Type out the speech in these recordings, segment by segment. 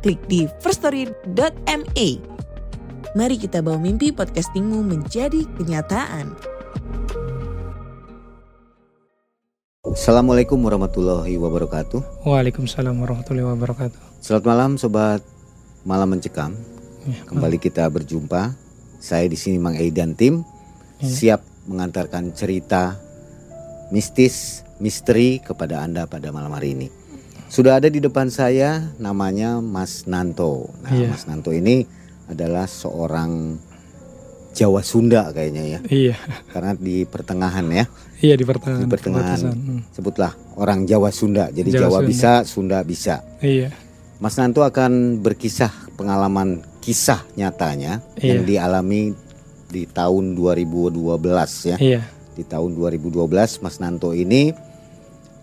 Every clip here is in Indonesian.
klik di firststory.me. Mari kita bawa mimpi podcastingmu menjadi kenyataan. Assalamualaikum warahmatullahi wabarakatuh. Waalaikumsalam warahmatullahi wabarakatuh. Selamat malam sobat Malam Mencekam. Ya, Kembali kita berjumpa. Saya di sini Mang Ei dan tim Ya. siap mengantarkan cerita mistis, misteri kepada Anda pada malam hari ini. Sudah ada di depan saya namanya Mas Nanto. Nah, Iya. Mas Nanto ini adalah seorang Jawa Sunda kayaknya ya. Iya, Karena di pertengahan ya. iya di pertengahan. Di pertengahan. Hmm, Sebutlah orang Jawa Sunda. Jadi Jawa Jawa, Sunda. bisa, Sunda bisa. Iya, Mas Nanto akan berkisah pengalaman kisah nyatanya Iya. yang dialami di tahun 2012 ya. iya, Di tahun 2012 Mas Nanto ini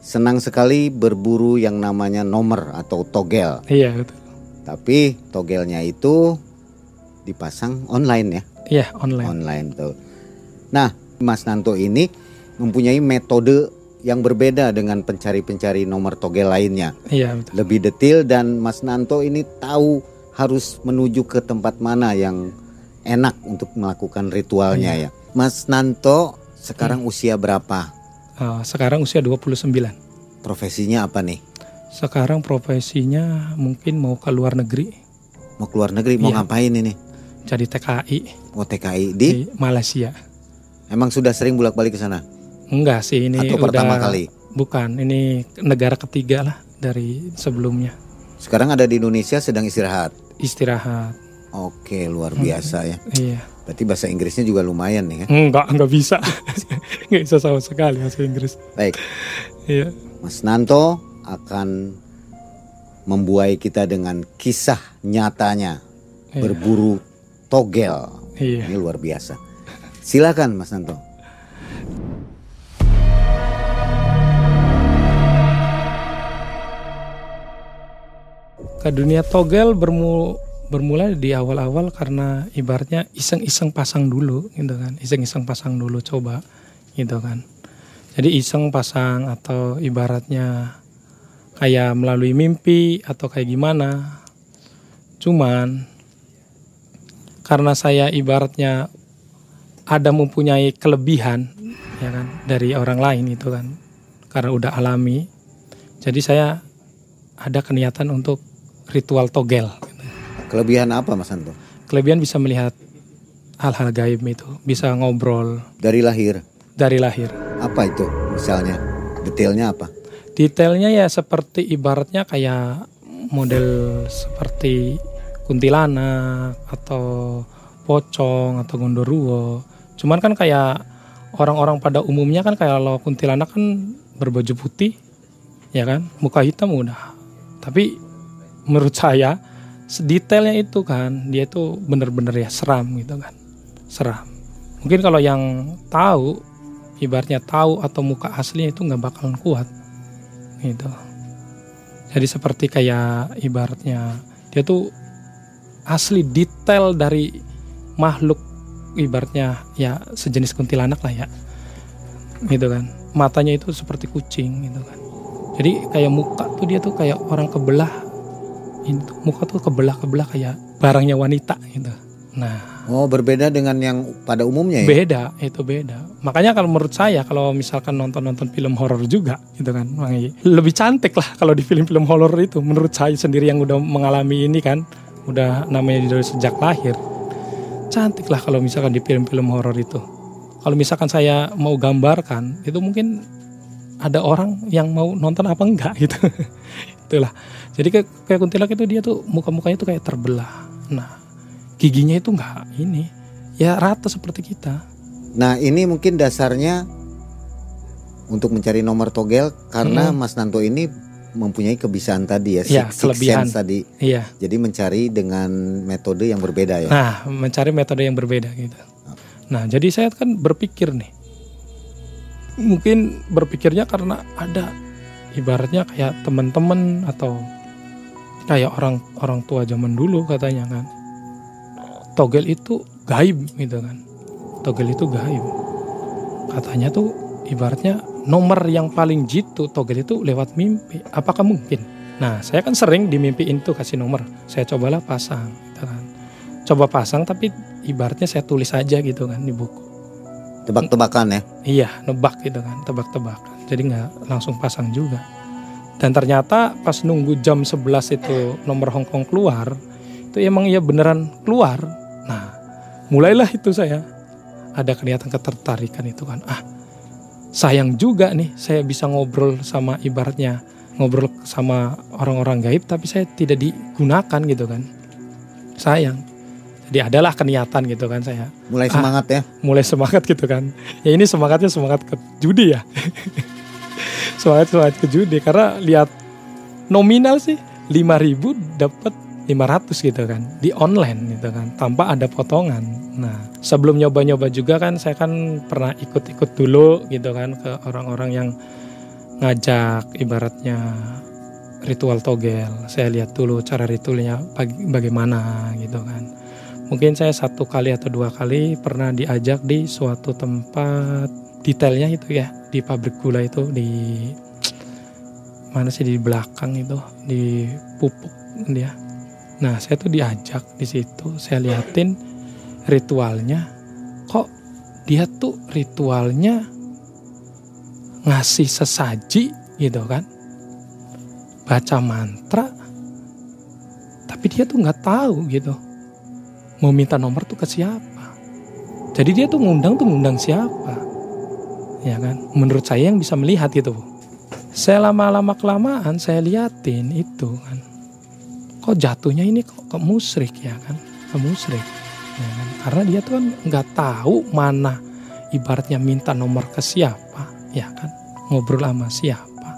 senang sekali berburu yang namanya nomor atau togel. iya betul. Tapi togelnya itu dipasang online ya, Iya online. online tuh. Nah, Mas Nanto ini mempunyai metode yang berbeda dengan pencari-pencari nomor togel lainnya Iya betul. lebih detail dan Mas Nanto ini tahu harus menuju ke tempat mana yang enak untuk melakukan ritualnya ya. Mas Nanto sekarang usia berapa? Uh, sekarang usia 29. Profesinya apa nih? Sekarang profesinya mungkin mau ke luar negeri, Mau keluar negeri mau Iya. ngapain ini? jadi TKI Mau TKI di? di Malaysia. Emang sudah sering bolak-balik ke sana Enggak sih ini atau udah pertama kali? bukan, ini negara ketiga lah dari sebelumnya. Sekarang ada di Indonesia sedang istirahat. Istirahat. Oke, luar Hmm. biasa ya. Iya. Berarti bahasa Inggrisnya juga lumayan nih ya. Enggak, enggak bisa. enggak bisa sama sekali bahasa Inggris. Baik, Iya. Mas Nanto akan membuai kita dengan kisah nyatanya Iya. berburu togel. Iya. Ini luar biasa. Silakan Mas Nanto. ke dunia togel bermu bermula di awal-awal karena ibaratnya iseng-iseng pasang dulu gitu kan. Iseng-iseng pasang dulu coba gitu kan. Jadi iseng pasang atau ibaratnya kayak melalui mimpi atau kayak gimana. Cuman karena saya ibaratnya ada mempunyai kelebihan ya kan dari orang lain itu kan karena udah alami jadi saya ada keniatan untuk ritual togel. Kelebihan apa Mas Nanto? Kelebihan bisa melihat hal-hal gaib itu, bisa ngobrol Dari lahir. dari lahir. Apa itu misalnya? Detailnya apa? Detailnya ya seperti ibaratnya kayak model seperti kuntilanak atau pocong atau gondoruo. Cuman kan kayak orang-orang pada umumnya kan kayak kalau kuntilanak kan berbaju putih, ya kan, muka hitam udah. Tapi menurut saya detailnya itu kan dia itu bener-bener ya seram gitu kan, seram. Mungkin kalau yang tahu, ibaratnya tahu atau muka aslinya itu nggak bakalan kuat, gitu. Jadi seperti kayak ibaratnya dia tuh asli detail dari makhluk ibaratnya ya sejenis kuntilanak lah ya gitu kan matanya itu seperti kucing gitu kan jadi kayak muka tuh dia tuh kayak orang kebelah ini tuh, muka tuh kebelah kebelah kayak barangnya wanita gitu. Nah. Oh, berbeda dengan yang pada umumnya ya? beda itu beda. Makanya kalau menurut saya kalau misalkan nonton nonton film horor juga gitu kan Bang lebih cantik lah kalau di film-film horor itu menurut saya sendiri yang udah mengalami ini kan udah namanya dari sejak lahir. Cantik lah kalau misalkan di film-film horor itu. Kalau misalkan saya mau gambarkan itu mungkin ada orang yang mau nonton apa enggak gitu. Itulah jadi kayak, kayak kuntilanak itu dia tuh muka-mukanya tuh kayak terbelah nah giginya itu enggak ini ya rata seperti kita Nah, ini mungkin dasarnya untuk mencari nomor togel karena Hmm. Mas Nanto ini mempunyai kebiasaan tadi ya, Iya, six, six kelebihan. sense tadi. Iya. Jadi mencari dengan metode yang berbeda ya. Nah, mencari metode yang berbeda gitu. Nah, jadi saya kan berpikir nih. Mungkin berpikirnya karena ada ibaratnya kayak teman-teman atau kayak orang orang tua zaman dulu katanya kan. Togel itu gaib gitu kan. Togel itu gaib. Katanya tuh ibaratnya nomor yang paling jitu togel itu lewat mimpi. Apakah mungkin? Nah, saya kan sering dimimpiin tuh kasih nomor. Saya cobalah pasang gitu kan. Coba pasang tapi ibaratnya saya tulis aja gitu kan di buku. Tebak-tebakan ya. Iya, nebak gitu kan, tebak-tebakan. Jadi nggak langsung pasang juga. Dan ternyata pas nunggu jam 11 itu nomor Hongkong keluar, itu emang iya beneran keluar. Nah, mulailah itu saya ada kelihatan ketertarikan itu kan. Ah, sayang juga nih saya bisa ngobrol sama ibaratnya ngobrol sama orang-orang gaib tapi saya tidak digunakan gitu kan. Sayang. Jadi adalah keniatan gitu kan saya Mulai Ah. semangat ya. mulai semangat gitu kan. Ya ini semangatnya semangat ke judi ya. semangat semangat ke judi karena lihat nominal sih 5000 dapat 500 gitu kan di online gitu kan tanpa ada potongan. Nah, sebelum nyoba-nyoba juga kan saya kan pernah ikut-ikut dulu gitu kan ke orang-orang yang ngajak ibaratnya ritual togel. Saya lihat dulu cara ritualnya bag- bagaimana gitu kan mungkin saya satu kali atau dua kali pernah diajak di suatu tempat detailnya itu ya di pabrik gula itu di mana sih di belakang itu di pupuk dia nah saya tuh diajak di situ saya liatin ritualnya kok dia tuh ritualnya ngasih sesaji gitu kan baca mantra tapi dia tuh nggak tahu gitu mau minta nomor tuh ke siapa. Jadi dia tuh ngundang tuh ngundang siapa. Ya kan? Menurut saya yang bisa melihat gitu. Bu. Saya lama-lama kelamaan saya liatin itu kan. Kok jatuhnya ini kok ke musrik ya kan? Ke musrik. Ya kan? Karena dia tuh kan nggak tahu mana ibaratnya minta nomor ke siapa, ya kan? Ngobrol sama siapa.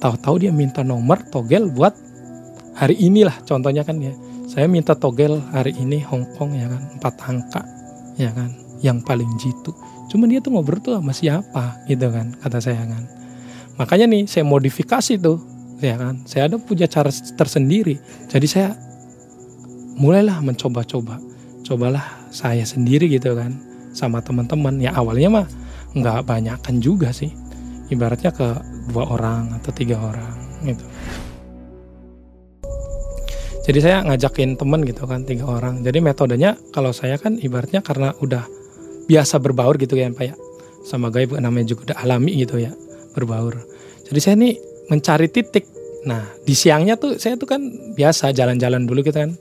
Tahu-tahu dia minta nomor togel buat hari inilah contohnya kan ya saya minta togel hari ini Hongkong ya kan empat angka ya kan yang paling jitu cuman dia tuh ngobrol tuh sama siapa gitu kan kata saya kan. Makanya nih saya modifikasi tuh ya kan. Saya ada punya cara tersendiri. Jadi saya mulailah mencoba-coba. Cobalah saya sendiri gitu kan sama teman-teman. Ya awalnya mah nggak banyakan juga sih. Ibaratnya ke dua orang atau tiga orang gitu. Jadi saya ngajakin temen gitu kan tiga orang. Jadi metodenya kalau saya kan ibaratnya karena udah biasa berbaur gitu kan pak ya. Sama gaib namanya juga udah alami gitu ya berbaur. Jadi saya nih mencari titik. Nah di siangnya tuh saya tuh kan biasa jalan-jalan dulu gitu kan.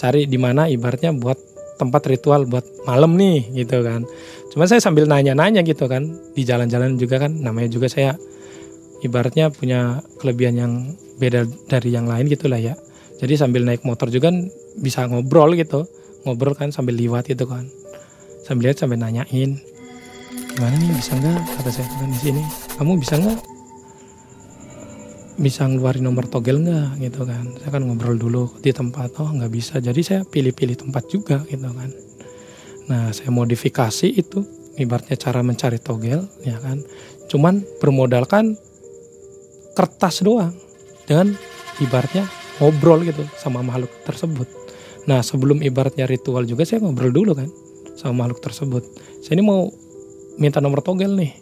Cari di mana ibaratnya buat tempat ritual buat malam nih gitu kan. Cuma saya sambil nanya-nanya gitu kan di jalan-jalan juga kan namanya juga saya ibaratnya punya kelebihan yang beda dari yang lain gitu lah ya. Jadi sambil naik motor juga kan bisa ngobrol gitu ngobrol kan sambil liwat gitu kan sambil lihat sambil nanyain gimana nih bisa nggak? kata saya kan di sini. Kamu bisa nggak? Bisa ngeluarin nomor togel nggak? gitu kan. Saya kan ngobrol dulu di tempat oh nggak bisa. Jadi saya pilih-pilih tempat juga gitu kan. Nah saya modifikasi itu ibaratnya cara mencari togel ya kan. Cuman bermodalkan kertas doang dengan ibaratnya ngobrol gitu sama makhluk tersebut. Nah sebelum ibaratnya ritual juga saya ngobrol dulu kan sama makhluk tersebut. Saya ini mau minta nomor togel nih.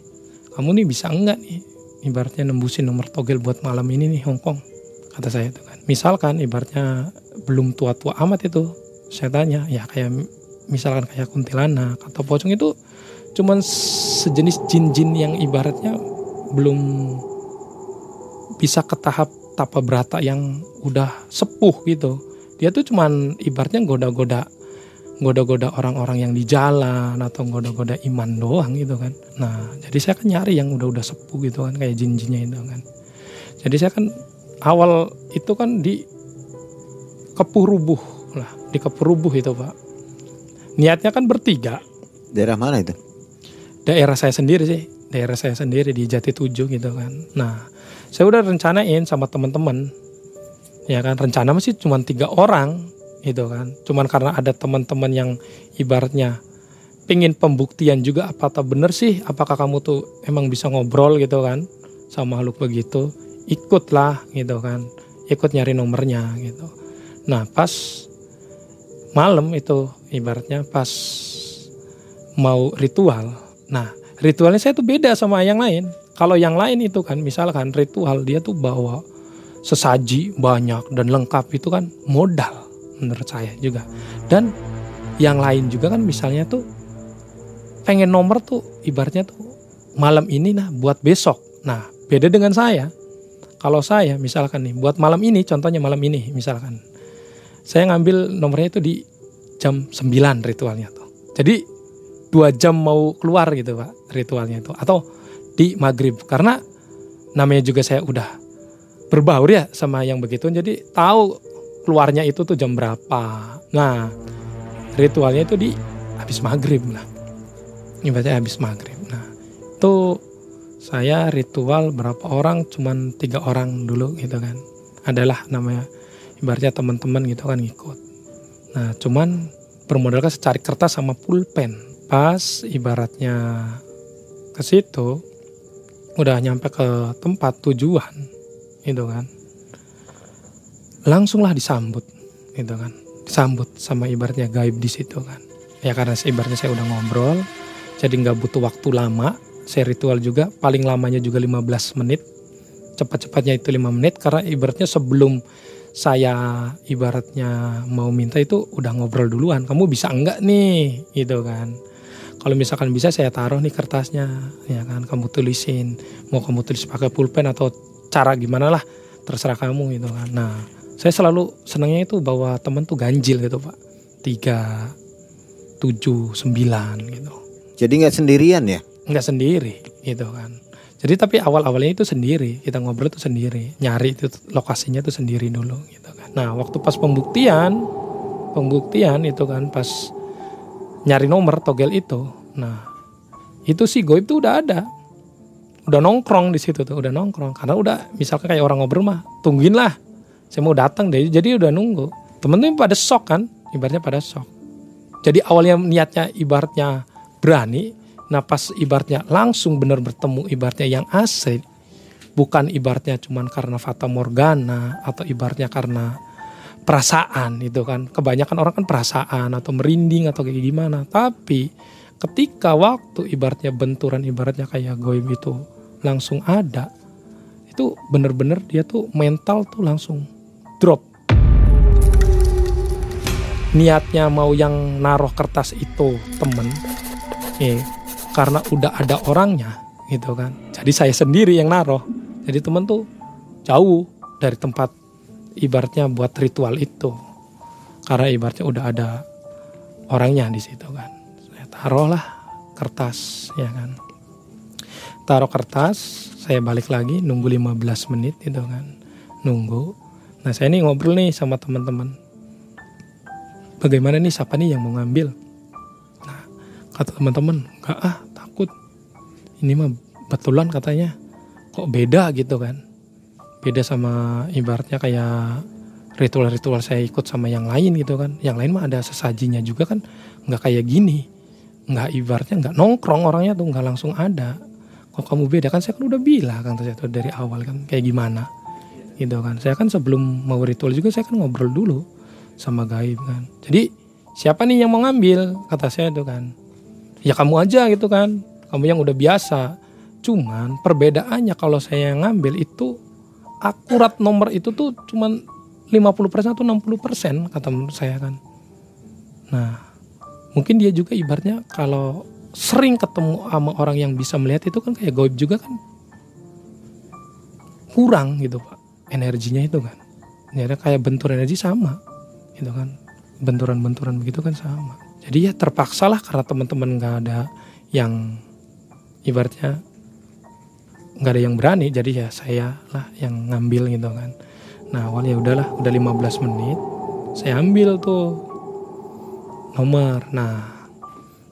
Kamu nih bisa enggak nih ibaratnya nembusin nomor togel buat malam ini nih Hongkong kata saya itu kan. Misalkan ibaratnya belum tua-tua amat itu saya tanya ya kayak misalkan kayak kuntilanak atau pocong itu cuman sejenis jin-jin yang ibaratnya belum bisa ke tahap tapa berata yang udah sepuh gitu. Dia tuh cuman ibaratnya goda-goda goda-goda orang-orang yang di jalan atau goda-goda iman doang gitu kan. Nah, jadi saya kan nyari yang udah-udah sepuh gitu kan kayak jin-jinnya itu kan. Jadi saya kan awal itu kan di Kepurubuh lah, di Kepurubuh itu, Pak. Niatnya kan bertiga, Daerah mana itu? daerah saya sendiri sih daerah saya sendiri di Jati Tujuh gitu kan nah saya udah rencanain sama teman-teman ya kan rencana masih cuma tiga orang gitu kan. Cuman karena ada teman-teman yang ibaratnya pingin pembuktian juga apa tak bener sih? Apakah kamu tuh emang bisa ngobrol gitu kan? Sama makhluk begitu ikutlah gitu kan. Ikut nyari nomornya gitu. Nah pas malam itu ibaratnya pas mau ritual. Nah ritualnya saya tuh beda sama yang lain. Kalau yang lain itu kan misalkan ritual dia tuh bawa sesaji banyak dan lengkap itu kan modal menurut saya juga. Dan yang lain juga kan misalnya tuh pengen nomor tuh ibaratnya tuh malam ini nah buat besok. Nah beda dengan saya. Kalau saya misalkan nih buat malam ini contohnya malam ini misalkan. Saya ngambil nomornya itu di jam 9 ritualnya tuh. Jadi dua jam mau keluar gitu pak ritualnya itu atau di maghrib karena namanya juga saya udah berbaur ya sama yang begitu jadi tahu keluarnya itu tuh jam berapa. Nah ritualnya itu di habis maghrib lah. Ibaratnya habis maghrib. Nah itu saya ritual berapa orang cuman tiga orang dulu gitu kan. Adalah namanya ibaratnya teman-teman gitu kan ngikut. Nah cuman bermodalkan secari kertas sama pulpen. Pas ibaratnya ke situ udah nyampe ke tempat tujuan gitu kan langsunglah disambut gitu kan. Disambut sama ibaratnya gaib di situ kan. Ya karena ibaratnya saya udah ngobrol jadi nggak butuh waktu lama. Saya ritual juga paling lamanya juga 15 menit. Cepat-cepatnya itu 5 menit karena ibaratnya sebelum saya ibaratnya mau minta itu udah ngobrol duluan. Kamu bisa enggak nih? Gitu kan. Kalau misalkan bisa saya taruh nih kertasnya ya kan. Kamu tulisin mau kamu tulis pakai pulpen atau cara gimana lah terserah kamu gitu kan. Nah saya selalu senangnya itu bahwa temen tuh ganjil gitu pak. Tiga tujuh sembilan gitu. Jadi nggak sendirian ya? Nggak sendiri gitu kan. Jadi tapi awal awalnya itu sendiri. Kita ngobrol itu sendiri. Nyari itu lokasinya itu sendiri dulu gitu kan. Nah waktu pas pembuktian pembuktian itu kan pas nyari nomor togel itu nah itu sih goib tuh udah ada. Udah nongkrong di situ tuh udah nongkrong. Karena udah misalkan kayak orang ngobrol mah tungguin lah saya mau datang deh jadi udah nunggu. Temen-temen pada shock kan? Ibaratnya pada shock. Jadi awalnya niatnya ibaratnya berani nah pas ibaratnya langsung bener bertemu ibaratnya yang asli bukan ibaratnya cuman karena fata morgana atau ibaratnya karena perasaan itu kan. Kebanyakan orang kan perasaan atau merinding atau kayak gimana. Tapi ketika waktu ibaratnya benturan ibaratnya kayak goib itu langsung ada itu bener-bener dia tuh mental tuh langsung drop. Niatnya mau yang naruh kertas itu temen eh karena udah ada orangnya gitu kan. Jadi saya sendiri yang naruh. Jadi temen tuh jauh dari tempat ibaratnya buat ritual itu. Karena ibaratnya udah ada orangnya di situ kan. Saya taruh lah kertas ya kan. Taruh kertas saya balik lagi nunggu 15 menit gitu kan. Nunggu nah saya ini ngobrol nih sama teman-teman. Bagaimana nih siapa nih yang mau ngambil? Nah kata teman-teman enggak ah takut. Ini mah betulan katanya. Kok beda gitu kan? Beda sama ibaratnya kayak ritual-ritual saya ikut sama yang lain gitu kan. Yang lain mah ada sesajinya juga kan. Nggak kayak gini. Nggak ibaratnya nggak nongkrong orangnya tuh nggak langsung ada. Kok kamu beda? Kan saya kan udah bilang kan saya tuh dari awal kan kayak gimana gitu kan. Saya kan sebelum mau ritual juga saya kan ngobrol dulu sama gaib kan. Jadi siapa nih yang mau ngambil? Kata saya itu kan. Ya kamu aja gitu kan. Kamu yang udah biasa. Cuman perbedaannya kalau saya yang ngambil itu akurat nomor itu tuh cuman 50% atau 60% kata menurut saya kan. Nah mungkin dia juga ibaratnya kalau sering ketemu sama orang yang bisa melihat itu kan kayak goib juga kan. Kurang gitu pak energinya itu kan. Ya kayak bentur energi sama gitu kan. Benturan-benturan begitu kan sama. Jadi ya terpaksa lah karena teman-teman nggak ada yang ibaratnya nggak ada yang berani jadi ya saya lah yang ngambil gitu kan. Nah awalnya udahlah udah 15 menit saya ambil tuh nomor. Nah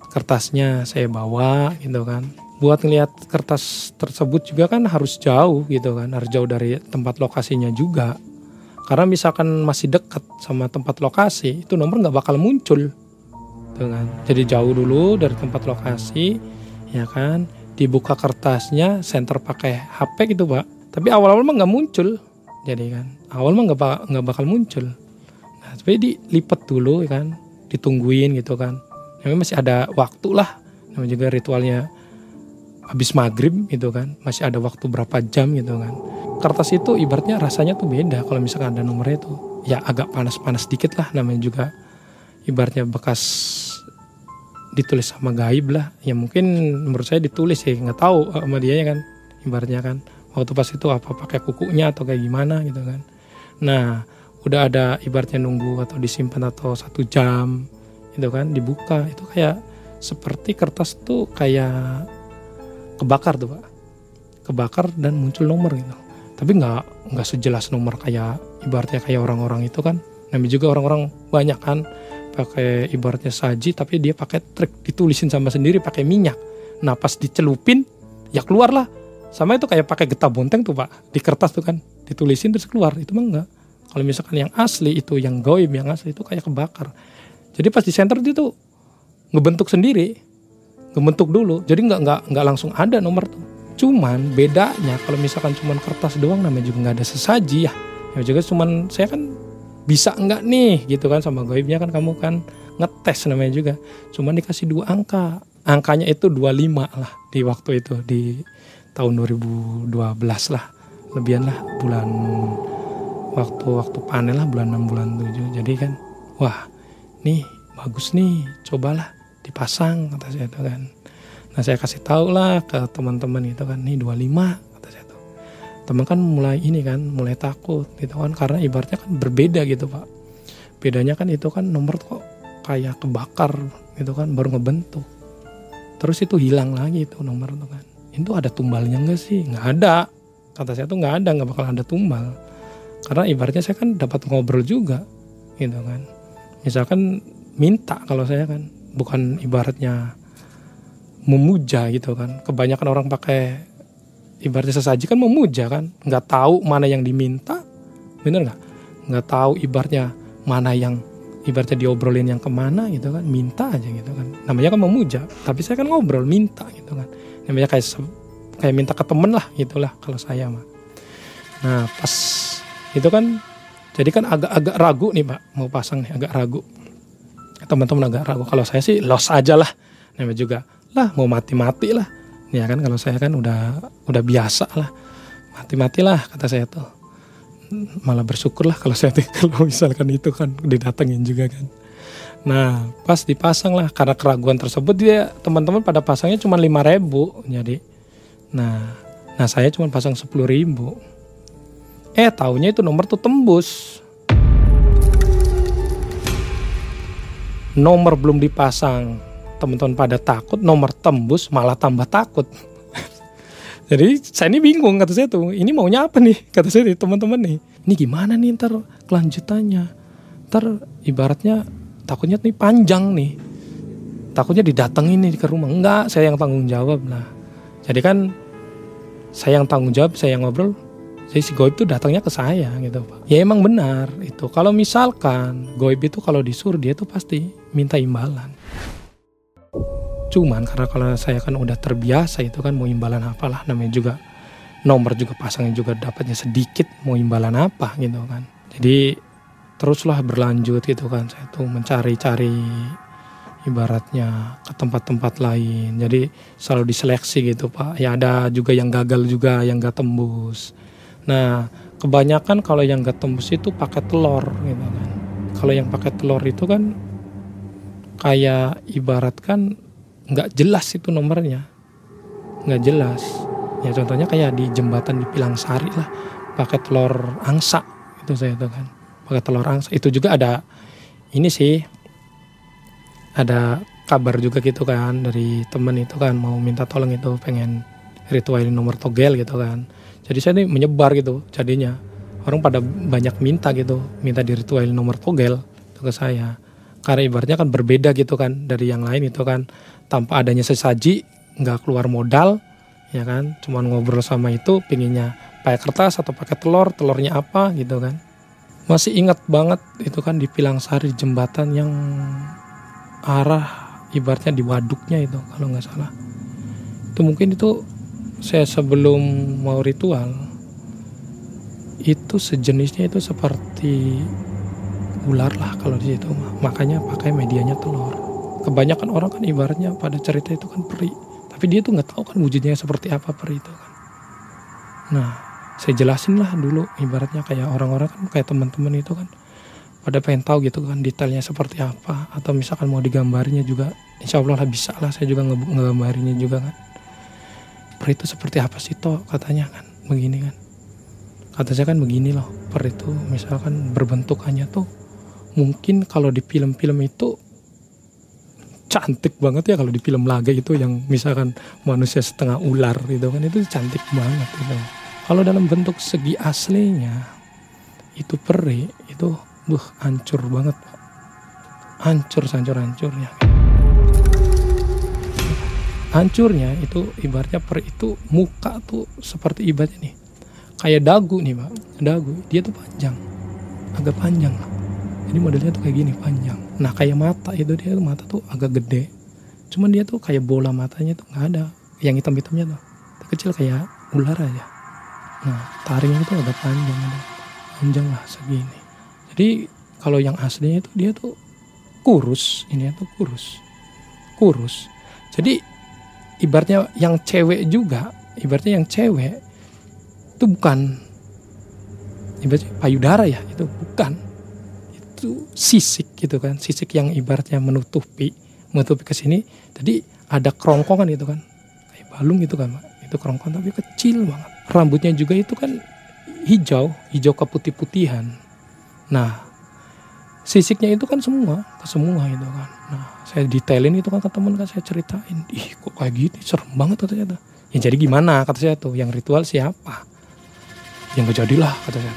kertasnya saya bawa gitu kan buat ngelihat kertas tersebut juga kan harus jauh gitu kan harus jauh dari tempat lokasinya juga. Karena misalkan masih dekat sama tempat lokasi itu nomor nggak bakal muncul. Tuh kan. Jadi jauh dulu dari tempat lokasi ya kan. Dibuka kertasnya center pakai HP gitu pak. Tapi awal-awal mah nggak muncul. Jadi kan awal mah nggak nggak bakal muncul. Nah tapi dilipat dulu ya kan. Ditungguin gitu kan. Namanya masih ada waktu lah. Namanya juga ritualnya habis maghrib gitu kan masih ada waktu berapa jam gitu kan. Kertas itu ibaratnya rasanya tuh beda kalau misalkan ada nomornya itu. Ya agak panas-panas dikit lah namanya juga ibaratnya bekas ditulis sama gaib lah. Ya mungkin menurut saya ditulis ya nggak tahu eh, sama dia kan ibaratnya kan. Waktu pas itu apa pakai kukunya atau kayak gimana gitu kan. Nah udah ada ibaratnya nunggu atau disimpan atau satu jam itu kan dibuka. Itu kayak seperti kertas tuh kayak kebakar tuh pak. Kebakar dan muncul nomor gitu. Tapi nggak nggak sejelas nomor kayak ibaratnya kayak orang-orang itu kan. Namanya juga orang-orang banyak kan. Pakai ibaratnya saji tapi dia pakai trik ditulisin sama sendiri pakai minyak. Nah pas dicelupin ya keluar lah. Sama itu kayak pakai getah bonteng tuh pak. Di kertas tuh kan ditulisin terus keluar. Itu mah enggak kalau misalkan yang asli itu yang goib yang asli itu kayak kebakar. Jadi pas di center dia tuh ngebentuk sendiri ngebentuk dulu jadi nggak nggak nggak langsung ada nomor tuh. Cuman bedanya kalau misalkan cuman kertas doang namanya juga nggak ada sesaji ya. Ya juga cuman saya kan bisa nggak nih gitu kan sama goibnya kan kamu kan ngetes namanya juga. Cuman dikasih dua angka. Angkanya itu 25 lah di waktu itu di tahun 2012 lah. Lebihan lah bulan waktu waktu panen lah bulan 6 bulan 7 jadi kan wah nih bagus nih cobalah dipasang kata saya itu kan. Nah saya kasih tahu lah ke teman-teman itu kan nih 25 kata saya tuh teman kan mulai ini kan mulai takut gitu kan karena ibaratnya kan berbeda gitu pak. Bedanya kan itu kan nomor kok kayak kebakar gitu kan baru ngebentuk. Terus itu hilang lagi itu nomor itu kan. Itu ada tumbalnya enggak sih? Nggak ada. Kata saya tuh nggak ada nggak bakal ada tumbal. Karena ibaratnya saya kan dapat ngobrol juga gitu kan. Misalkan minta kalau saya kan bukan ibaratnya memuja gitu kan. Kebanyakan orang pakai ibaratnya sesaji kan memuja kan. Nggak tahu mana yang diminta bener nggak? Nggak tahu ibaratnya mana yang ibaratnya diobrolin yang ke mana gitu kan. Minta aja gitu kan. Namanya kan memuja tapi saya kan ngobrol minta gitu kan. Namanya kayak kayak minta ke temen lah gitulah kalau saya mah. Nah pas itu kan jadi kan agak-agak ragu nih pak. Mau pasang nih agak ragu teman-teman agak ragu kalau saya sih los aja lah. Namanya juga lah mau mati-mati lah. Ya kan kalau saya kan udah udah biasa lah. Mati-mati lah kata saya tuh. Malah bersyukur lah kalau saya kalau misalkan itu kan didatengin juga kan. Nah pas dipasang lah karena keraguan tersebut dia teman-teman pada pasangnya cuma lima ribu jadi. Nah nah saya cuma pasang sepuluh ribu. Eh tahunya itu nomor tuh tembus nomor belum dipasang. Teman-teman pada takut nomor tembus malah tambah takut. Jadi saya ini bingung kata saya tuh. Ini maunya apa nih? Kata saya teman-teman nih. Ini gimana nih ntar kelanjutannya? Ntar ibaratnya takutnya nih panjang nih. Takutnya didatengin nih ke rumah. Enggak saya yang tanggung jawab. Lah jadi kan saya yang tanggung jawab saya yang ngobrol jadi si goib itu datangnya ke saya gitu pak. Ya emang benar itu. Kalau misalkan goib itu kalau disuruh dia tuh pasti minta imbalan. Cuman karena kalau saya kan udah terbiasa itu kan mau imbalan apalah namanya juga nomor juga pasangnya juga dapatnya sedikit mau imbalan apa gitu kan. Jadi teruslah berlanjut gitu kan saya tuh mencari-cari ibaratnya ke tempat-tempat lain. Jadi selalu diseleksi gitu pak. Ya ada juga yang gagal juga yang gak tembus Nah, kebanyakan kalau yang gak tembus itu pakai telur gitu kan. Kalau yang pakai telur itu kan kayak ibarat kan nggak jelas itu nomornya, nggak jelas. Ya contohnya kayak di jembatan di Pilang Sari lah, pakai telur angsa itu saya itu kan, pakai telur angsa. Itu juga ada ini sih, ada kabar juga gitu kan dari temen itu kan mau minta tolong itu pengen ritualin nomor togel gitu kan jadi saya ini menyebar gitu jadinya. Orang pada banyak minta gitu minta diritualin nomor togel ke saya. Karena ibaratnya kan berbeda gitu kan dari yang lain itu kan. Tanpa adanya sesaji nggak keluar modal ya kan. Cuman ngobrol sama itu pinginnya pakai kertas atau pakai telur telurnya apa gitu kan. Masih ingat banget itu kan di Pilang Sari jembatan yang arah ibaratnya di waduknya itu kalau nggak salah. Itu mungkin itu saya sebelum mau ritual itu sejenisnya itu seperti ular lah kalau di situ. Makanya pakai medianya telur. Kebanyakan orang kan ibaratnya pada cerita itu kan peri. Tapi dia tuh nggak tahu kan wujudnya seperti apa peri itu kan. Nah saya jelasin lah dulu ibaratnya kayak orang-orang kan kayak teman-teman itu kan pada pengen tahu gitu kan detailnya seperti apa. Atau misalkan mau digambarinya juga insya Allah lah bisa lah saya juga ngegambarinya juga kan per itu seperti apa sih toh katanya kan begini kan kata saya kan begini loh per itu misalkan berbentukannya tuh mungkin kalau di film-film itu cantik banget ya kalau di film laga itu yang misalkan manusia setengah ular gitu kan itu cantik banget gitu. Kalau dalam bentuk segi aslinya itu peri itu buh hancur banget. Hancur hancur hancurnya. Hancurnya itu ibaratnya peri itu muka tuh seperti ibaratnya nih kayak dagu nih pak. Dagu dia tuh panjang agak panjang lah. Jadi modelnya tuh kayak gini panjang. Nah kayak mata itu dia tuh mata tuh agak gede. Cuman dia tuh kayak bola matanya tuh nggak ada yang hitam-hitamnya tuh. Kecil kayak ular aja. Nah taringnya itu agak panjang ada panjang lah segini. Jadi kalau yang aslinya itu dia tuh kurus ini tuh kurus. Kurus. Jadi ibaratnya yang cewek juga ibaratnya yang cewek itu bukan. Ibaratnya payudara ya itu bukan. Itu sisik gitu kan sisik yang ibaratnya menutupi menutupi ke sini. Jadi ada kerongkongan gitu kan kayak balung gitu kan itu kerongkongan tapi kecil banget. Rambutnya juga itu kan hijau hijau keputih-putihan. Nah sisiknya itu kan semua ke semua itu kan. Nah saya detailin itu kan ke temen kan saya ceritain ih kok kayak gitu serem banget katanya tuh. Ya jadi gimana? Kata saya tuh yang ritual siapa? Yang gak jadilah kata saya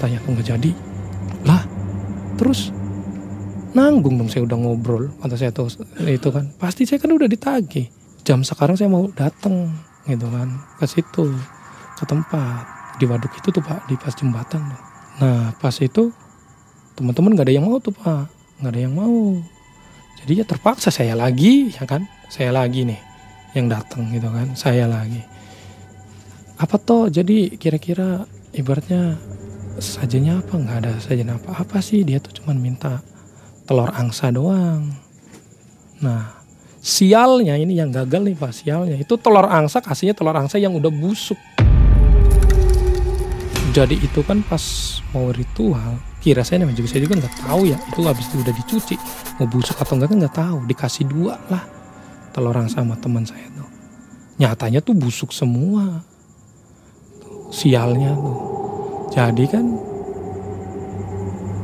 tanya tuh gak jadi? Lah terus nanggung dong saya udah ngobrol kata saya tuh itu kan. Pasti saya kan udah ditagih. Jam sekarang saya mau datang gitu kan. Ke situ ke tempat. Di waduk itu tuh pak di pas jembatan tuh. nah pas itu teman-teman gak ada yang mau tuh pak. Nggak ada yang mau. Jadi ya terpaksa saya lagi ya kan? Saya lagi nih yang datang gitu kan. Saya lagi. Apa toh? Jadi kira-kira ibaratnya sajanya apa? Nggak ada sajian apa apa sih. Dia tuh cuman minta telur angsa doang. Nah sialnya ini yang gagal nih pak. Sialnya. Itu telur angsa kasihnya telur angsa yang udah busuk jadi itu kan pas mau ritual kira saya namanya juga saya juga nggak tahu ya itu habis itu udah dicuci mau busuk atau enggak kan nggak tahu dikasih dua lah telur angsa sama teman saya tuh. Nyatanya tuh busuk semua sialnya tuh. Jadi kan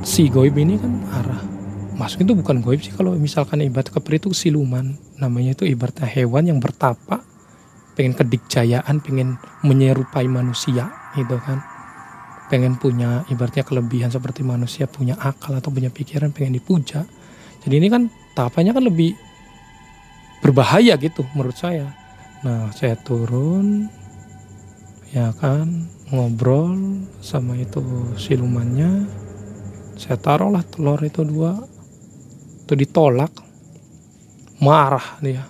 si goib ini kan arah masuk itu bukan goib sih kalau misalkan ibarat kepri itu siluman namanya itu ibaratnya hewan yang bertapa pengen kedikjayaan pengen menyerupai manusia gitu kan pengen punya ibaratnya kelebihan seperti manusia punya akal atau punya pikiran pengen dipuja. Jadi ini kan tapanya kan lebih berbahaya gitu menurut saya. Nah saya turun ya kan ngobrol sama itu silumannya. Saya taruhlah telur itu dua itu ditolak. Marah dia.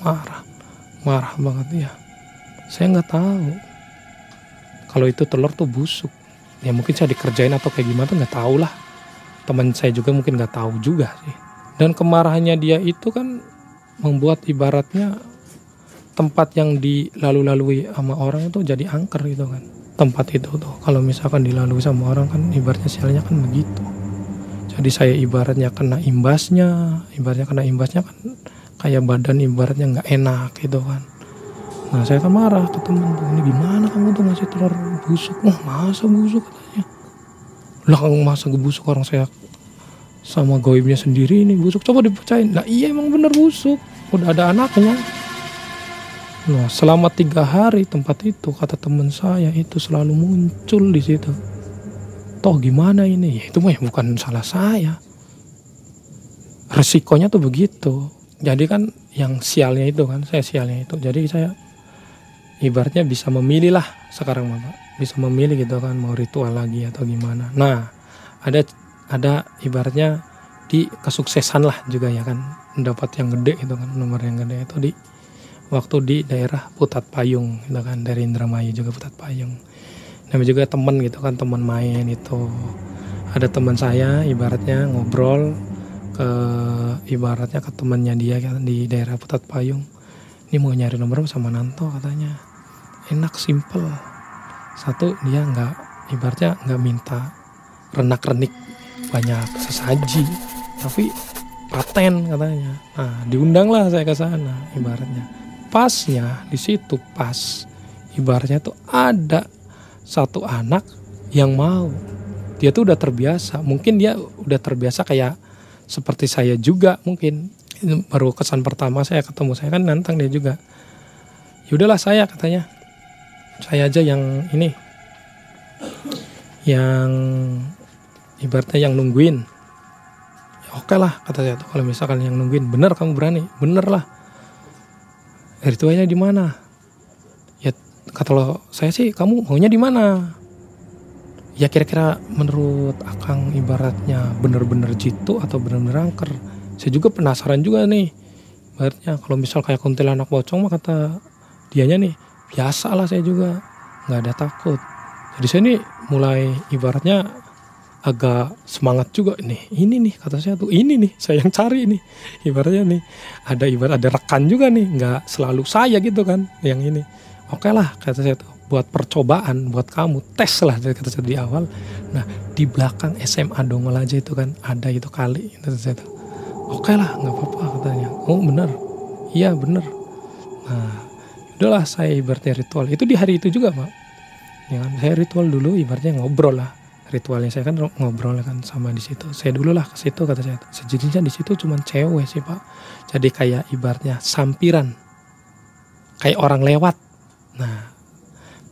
Marah marah banget dia. Saya nggak tahu kalau itu telur tuh busuk. Ya mungkin saya dikerjain atau kayak gimana nggak tahu lah. Teman saya juga mungkin nggak tahu juga sih. Dan kemarahannya dia itu kan membuat ibaratnya tempat yang dilalu-lalui sama orang itu jadi angker gitu kan. Tempat itu tuh kalau misalkan dilalui sama orang kan ibaratnya sialnya kan begitu. Jadi saya ibaratnya kena imbasnya ibaratnya kena imbasnya kan kayak badan ibaratnya nggak enak gitu kan nah saya kan marah ke teman tuh ini gimana kamu tuh ngasih telur busuk oh masa busuk katanya lah kamu masa busuk orang saya sama goibnya sendiri ini busuk coba dipercayain lah iya emang bener busuk udah ada anaknya Nah, selama tiga hari tempat itu kata teman saya itu selalu muncul di situ. Toh gimana ini? Ya, itu mah ya bukan salah saya. Resikonya tuh begitu. Jadi kan yang sialnya itu kan saya sialnya itu jadi saya ibaratnya bisa memilih lah sekarang bapak bisa memilih gitu kan mau ritual lagi atau gimana. Nah ada ada ibaratnya di kesuksesan lah juga ya kan. Mendapat yang gede gitu kan nomor yang gede itu di waktu di daerah Putat Payung gitu kan dari Indramayu juga Putat Payung. Namanya juga temen gitu kan teman main itu. Ada teman saya ibaratnya ngobrol ke ibaratnya ke temannya dia kan di daerah Putat Payung. Ini mau nyari nomor sama Nanto katanya enak simple. Satu dia nggak ibaratnya nggak minta renak renik banyak sesaji tapi paten katanya. Nah diundanglah saya ke sana ibaratnya. Pasnya di situ pas. Ibaratnya tuh ada satu anak yang mau. Dia tuh udah terbiasa. Mungkin dia udah terbiasa kayak seperti saya juga mungkin. Baru kesan pertama saya ketemu. Saya kan nantang dia juga. Yaudahlah saya katanya saya aja yang ini yang ibaratnya yang nungguin. Ya oke lah kata saya tuh kalau misalkan yang nungguin bener kamu berani? Bener lah. Ritualnya di mana? Ya kata lo saya sih kamu maunya di mana? Ya kira-kira menurut Akang ibaratnya bener-bener jitu atau bener-bener angker? Saya juga penasaran juga nih. Ibaratnya kalau misal kayak kuntilanak pocong mah kata dianya nih biasa lah saya juga. Nggak ada takut. Jadi saya nih mulai ibaratnya agak semangat juga nih. Ini nih kata saya tuh ini nih saya yang cari nih. Ibaratnya nih ada ibarat ada rekan juga nih. Nggak selalu saya gitu kan yang ini. Oke lah kata saya tuh buat percobaan buat kamu tes lah dari kata saya di awal. Nah di belakang SMA Dongol aja itu kan ada itu kali kata saya tuh. Oke lah nggak apa-apa katanya. Oh bener. Iya bener. Nah udahlah saya ibaratnya ritual. Itu di hari itu juga pak. Ya kan saya ritual dulu ibaratnya ngobrol lah. Ritualnya saya kan ngobrol kan sama di situ. Saya dulu lah ke situ kata saya. Sejujurnya di situ cuma cewek sih pak. Jadi kayak ibaratnya sampiran. Kayak orang lewat. Nah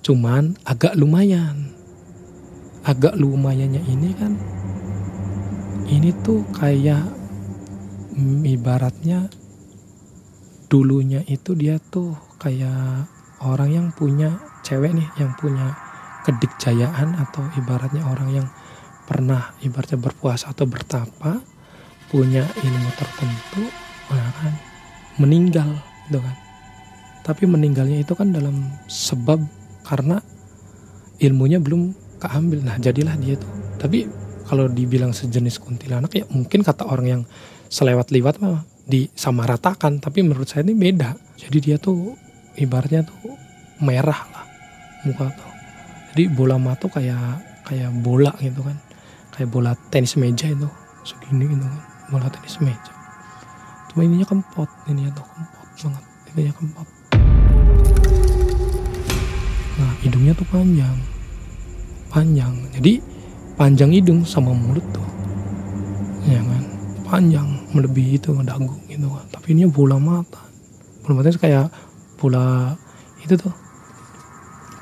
cuman agak lumayan. Agak lumayannya ini kan ini tuh kayak mm, ibaratnya dulunya itu dia tuh kayak orang yang punya cewek nih yang punya kedikjayaan atau ibaratnya orang yang pernah ibaratnya berpuasa atau bertapa punya ilmu tertentu nah kan meninggal gitu kan. Tapi meninggalnya itu kan dalam sebab karena ilmunya belum keambil. Nah jadilah dia tuh. Tapi kalau dibilang sejenis kuntilanak ya mungkin kata orang yang selewat-lewat mah disamaratakan. Tapi menurut saya ini beda. Jadi dia tuh ibaratnya tuh merah lah muka tuh. Jadi bola mata kayak kayak bola gitu kan. Kayak bola tenis meja itu segini gitu kan. Bola tenis meja. Cuma ininya kempot ininya tuh kempot banget ininya kempot. Nah hidungnya tuh panjang Panjang. Jadi panjang hidung sama mulut tuh Ya kan. Panjang melebihi itu dagu gitu kan. Tapi ini bola mata. Bola mata itu kayak bola Itu tuh.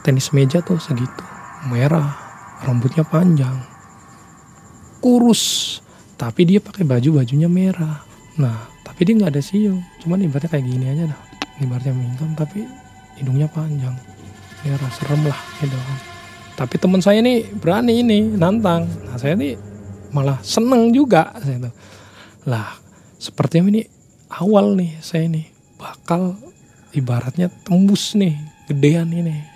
Tenis meja tuh segitu. Merah Rambutnya panjang. Kurus Tapi dia pakai baju bajunya merah. Nah tapi dia nggak ada siung. Cuman ibaratnya kayak gini aja dah. Ibaratnya mingkem tapi hidungnya panjang. Ya serem lah gitu kan. Tapi teman saya ini berani ini nantang. Nah saya ini malah seneng juga saya itu lah sepertinya ini awal nih saya ini bakal ibaratnya tembus nih gedean ini.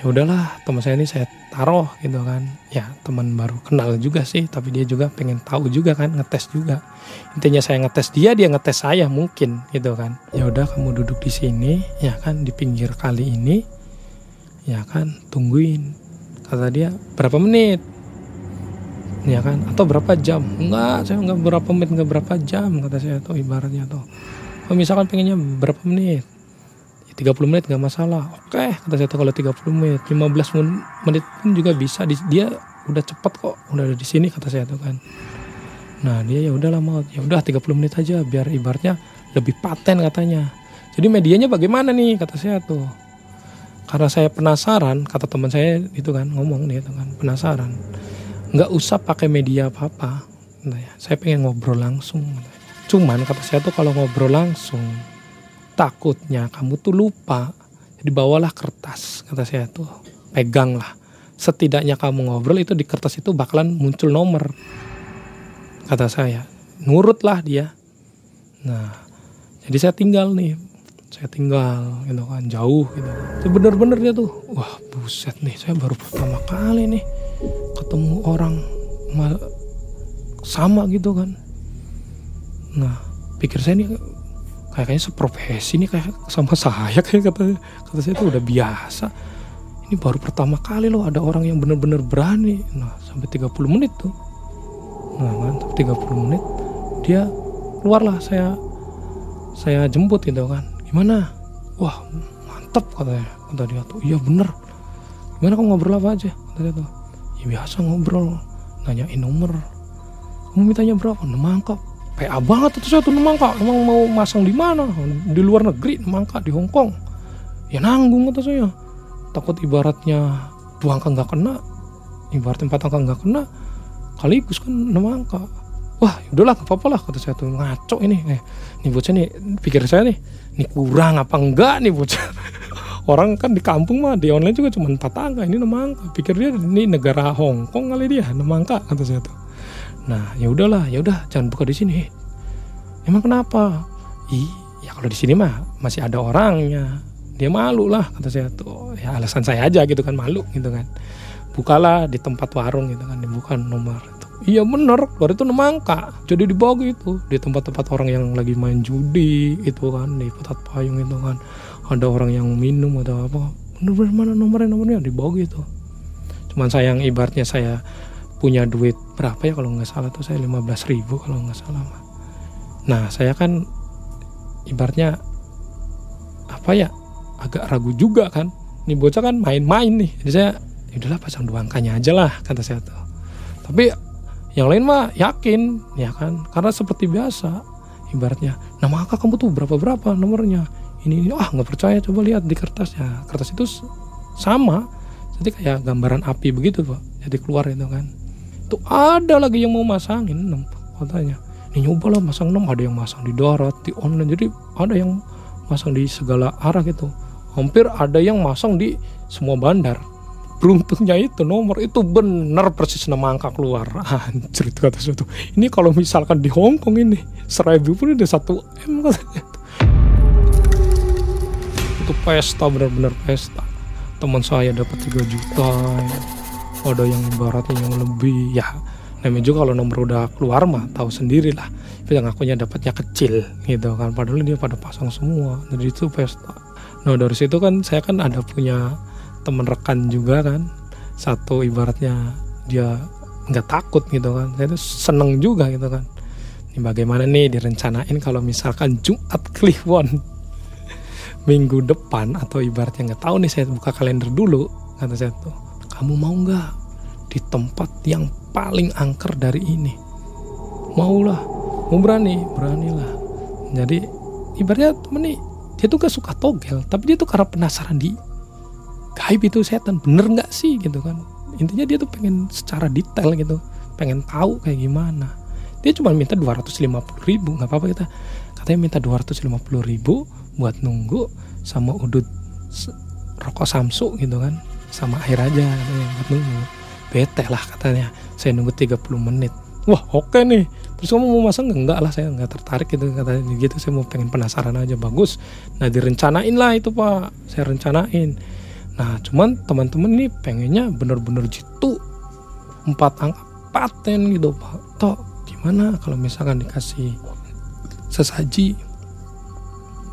Ya udahlah teman saya ini saya taruh gitu kan. Ya teman baru kenal juga sih tapi dia juga pengen tahu juga kan ngetes juga. Intinya saya ngetes dia dia ngetes saya mungkin gitu kan. Ya udah kamu duduk di sini ya kan di pinggir kali ini. Ya kan tungguin. Kata dia berapa menit? Ya kan atau berapa jam? Enggak saya enggak berapa menit enggak berapa jam kata saya tuh ibaratnya tuh kalau misalkan pengennya berapa menit? Ya 30 menit nggak masalah. Oke kata saya tuh kalau 30 menit. 15 menit pun juga bisa. Dia udah cepet kok. Udah ada di sini kata saya tuh kan. Nah dia ya udahlah mau ya udah 30 menit aja. Biar ibaratnya lebih paten katanya. Jadi medianya bagaimana nih? Kata saya tuh. Karena saya penasaran kata teman saya itu kan ngomong dia itu kan penasaran. Nggak usah pakai media apa apa nah ya, saya pengen ngobrol langsung cuman kata saya tuh kalau ngobrol langsung takutnya kamu tuh lupa. Jadi bawalah kertas kata saya tuh. Pegang lah. Setidaknya kamu ngobrol itu di kertas itu bakalan muncul nomor kata saya. Nurutlah dia. Nah jadi saya tinggal nih. Saya tinggal gitu kan jauh gitu. Itu bener-bener dia tuh wah buset nih saya baru pertama kali nih ketemu orang sama gitu kan nah pikir saya nih kayaknya seprofesi nih kayak sama saya kayak kata kata saya tuh udah biasa. Ini baru pertama kali loh ada orang yang bener-bener berani. Nah sampai 30 menit tuh. Nah kan 30 menit dia keluarlah saya saya jemput gitu kan. Gimana? Wah mantap katanya kata dia tuh iya bener. Gimana kamu ngobrol apa aja? Kata dia tuh. Ya biasa ngobrol nanyain nomor. Kamu mintanya berapa? Nemangka PA banget itu saya tuh nemangka emang mau masang di mana? Di luar negeri nemangka di Hong Kong. Ya nanggung kata saya. Takut ibaratnya dua angka nggak kena. Ibaratnya empat angka nggak kena kaligus kan enam angka. Wah ya udahlah gak apa-apa lah kata saya tuh. Ngaco ini. Eh, nih bocah nih pikir saya nih ini kurang apa enggak nih bocah? Orang kan di kampung mah di online juga cuma empat angka ini enam angka. Pikir dia ini negara Hong Kong kali dia enam angka kata saya tuh nah ya udahlah ya udah jangan buka di sini. Emang kenapa? Ih ya kalau di sini mah masih ada orangnya. Dia malu lah kata saya tuh. Ya alasan saya aja gitu kan malu gitu kan. Bukalah di tempat warung gitu kan dibuka nomor itu. Iya bener keluar itu nemangka. Jadi dibawa gitu di tempat-tempat orang yang lagi main judi itu kan di putat payung itu kan. Ada orang yang minum atau apa. Bener-bener mana nomornya nomornya? Dibawa gitu cuman sayang ibaratnya saya punya duit berapa ya kalau nggak salah tuh? Saya 15 ribu kalau nggak salah nah saya kan ibaratnya apa ya agak ragu juga kan. Ini bocah kan main-main nih. Jadi saya ya udahlah pasang dua angkanya aja lah kata saya tuh. Tapi yang lain mah yakin ya kan? Karena seperti biasa ibaratnya nama angka kamu tuh berapa berapa nomornya? Ini, ini. Ah nggak percaya coba lihat di kertas. Ya kertas itu sama. Jadi kayak gambaran api begitu pak. Jadi keluar itu kan itu ada lagi yang mau masangin katanya. Ini nyoba lah masang 6 ada yang masang di darat di online. Jadi ada yang masang di segala arah gitu. Hampir ada yang masang di semua bandar. Beruntungnya itu nomor itu benar persis nama angka keluar. Anjir itu kata suatu ini kalau misalkan di Hong Kong ini seribu pun udah satu m katanya. Itu pesta benar-benar pesta. Teman saya dapat 3 juta. ya. Ada yang ibaratnya yang lebih ya namanya juga kalau nomor udah keluar mah tahu sendiri lah. Yang akunya dapatnya kecil gitu kan. Padahal dia pada pasang semua. Jadi itu pesta. Nah dari situ kan saya kan ada punya teman rekan juga kan. Satu ibaratnya dia nggak takut gitu kan. Saya tuh seneng juga gitu kan. Ini bagaimana nih direncanain kalau misalkan Jumat Kliwon? Minggu depan atau ibaratnya nggak tahu nih saya buka kalender dulu kata saya tuh kamu mau nggak di tempat yang paling angker dari ini? Maulah. Mau berani? Beranilah. Jadi ibaratnya temen nih dia tuh gak suka togel tapi dia tuh karena penasaran di gaib itu setan. Bener nggak sih? Gitu kan. Intinya dia tuh pengen secara detail gitu. Pengen tahu kayak gimana. Dia cuma minta 250 ribu nggak apa-apa kita. Katanya minta 250 ribu buat nunggu sama udut rokok samsu gitu kan sama air aja katanya buat nunggu. Bete lah katanya. Saya nunggu 30 menit. Wah oke nih. Terus kamu mau masang? Enggak lah saya nggak tertarik gitu katanya gitu. Saya mau pengen penasaran aja. Bagus. Nah direncanain lah itu pak. Saya rencanain. Nah cuman teman-teman ini pengennya bener-bener jitu. Empat angka paten gitu pak. Toh gimana kalau misalkan dikasih sesaji?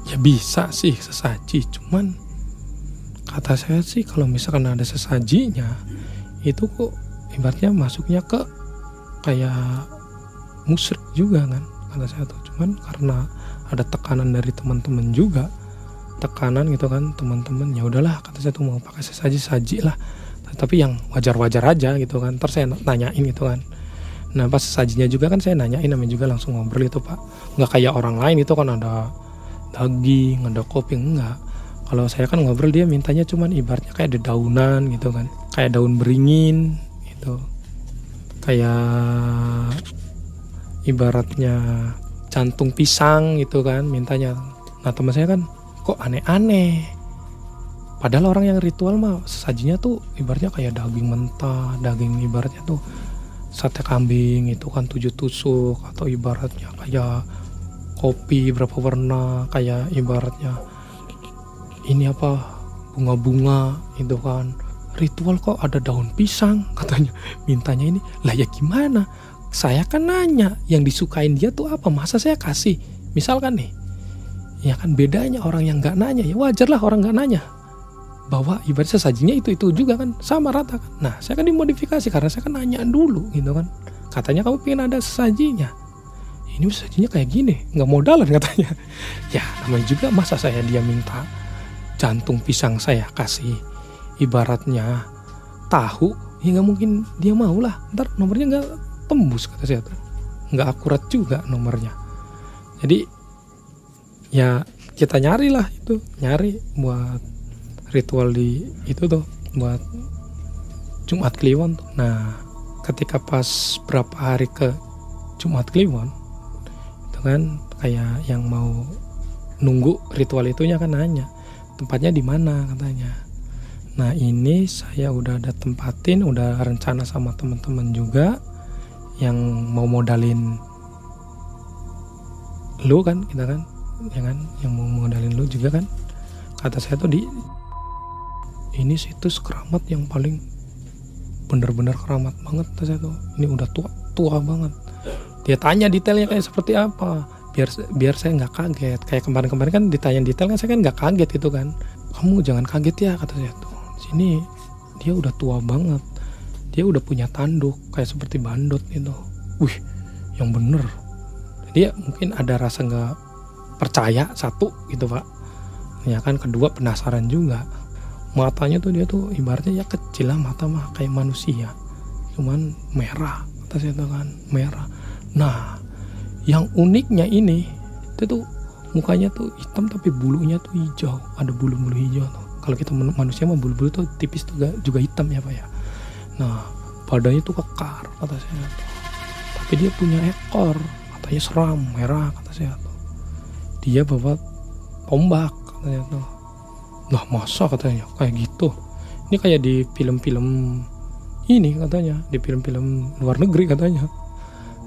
Ya bisa sih sesaji. Cuman kata saya sih kalau misalkan ada sesajinya itu kok ibaratnya masuknya ke kayak musrik juga kan kata saya tuh. Cuman karena ada tekanan dari teman-teman juga tekanan gitu kan teman-teman ya udahlah kata saya tuh mau pakai sesaji saji lah. Tapi yang wajar-wajar aja gitu kan terus saya nanyain gitu kan. Nah pas sajinya juga kan saya nanyain namanya juga langsung ngobrol itu pak. Nggak kayak orang lain itu kan ada daging ada kopi enggak kalau saya kan ngobrol dia mintanya cuman ibaratnya kayak ada daunan gitu kan. Kayak daun beringin gitu. Kayak ibaratnya jantung pisang gitu kan mintanya. Nah teman saya kan kok aneh-aneh. Padahal orang yang ritual mah sajinya tuh ibaratnya kayak daging mentah daging ibaratnya tuh sate kambing itu kan tujuh tusuk atau ibaratnya kayak kopi berapa warna kayak ibaratnya ini apa? Bunga-bunga itu kan. Ritual kok ada daun pisang katanya. Mintanya ini lah ya gimana? Saya kan nanya yang disukain dia tuh apa? Masa saya kasih? Misalkan nih. Ya kan bedanya orang yang nggak nanya ya wajar lah orang nggak nanya. Bahwa ibaratnya sajinya itu itu juga kan sama rata kan. Nah saya kan dimodifikasi karena saya kan nanya dulu gitu kan. Katanya kamu pengen ada sajinya ini sajinya kayak gini nggak modalan katanya. Ya namanya juga masa saya dia minta jantung pisang saya kasih. Ibaratnya tahu ya nggak mungkin dia mau lah. Ntar nomornya nggak tembus kata saya. Nggak akurat juga nomornya. Jadi ya kita nyari lah itu. Nyari buat ritual di itu tuh buat Jumat Kliwon tuh. Nah, ketika pas berapa hari ke Jumat Kliwon itu kan kayak yang mau nunggu ritual itunya kan nanya tempatnya di mana katanya. Nah ini saya udah ada tempatin, udah rencana sama teman-teman juga yang mau modalin lu kan kita kan, ya kan, yang mau modalin lu juga kan. Kata saya tuh di ini situs keramat yang paling bener-bener keramat banget saya tuh ini udah tua tua banget dia tanya detailnya kayak seperti apa biar biar saya nggak kaget. Kayak kemarin-kemarin kan ditanya detail kan saya kan nggak kaget itu kan. Kamu jangan kaget ya kata saya tuh. Sini dia udah tua banget. Dia udah punya tanduk kayak seperti bandot gitu. Wih yang bener. Jadi ya mungkin ada rasa nggak percaya satu gitu pak. Ya kan kedua penasaran juga. Matanya tuh dia tuh ibaratnya ya kecil lah mata mah kayak manusia. Cuman merah kata saya tuh kan merah. Nah yang uniknya ini itu tuh mukanya tuh hitam tapi bulunya tuh hijau. Ada bulu-bulu hijau tuh. Kalau kita manusia mah bulu-bulu tuh tipis tuh juga hitam ya pak ya. Nah badannya tuh kekar kata saya tuh. Tapi dia punya ekor katanya seram merah kata saya tuh. Dia bawa tombak katanya tuh. Lah masa katanya kayak gitu? Ini kayak di film-film ini katanya. Di film-film luar negeri katanya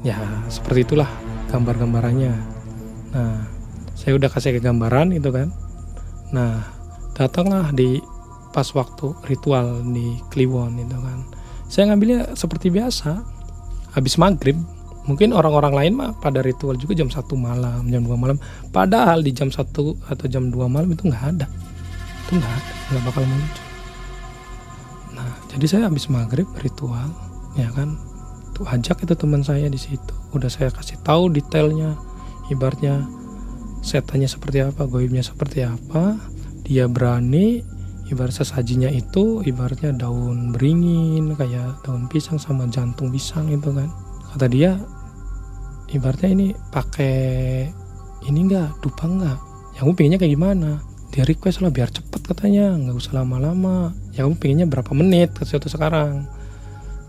ya seperti itulah gambar-gambarannya. Nah saya udah kasih gambaran itu kan. Nah datanglah di pas waktu ritual di Kliwon itu kan. Saya ngambilnya seperti biasa habis maghrib. Mungkin orang-orang lain mah pada ritual juga jam satu malam jam 2 malam. Padahal di jam satu atau jam 2 malam itu nggak ada. Itu nggak nggak bakal muncul. Nah jadi saya habis maghrib ritual ya kan tuh ajak itu teman saya di situ. Udah saya kasih tahu detailnya. Ibaratnya setannya seperti apa goibnya seperti apa dia berani ibarat sesajinya itu ibaratnya daun beringin kayak daun pisang sama jantung pisang itu kan. Kata dia ibaratnya ini pakai ini enggak dupa enggak yang gue pengennya kayak gimana? Dia request lah biar cepet katanya. Nggak usah lama-lama. Ya kamu pengennya berapa menit ke situ sekarang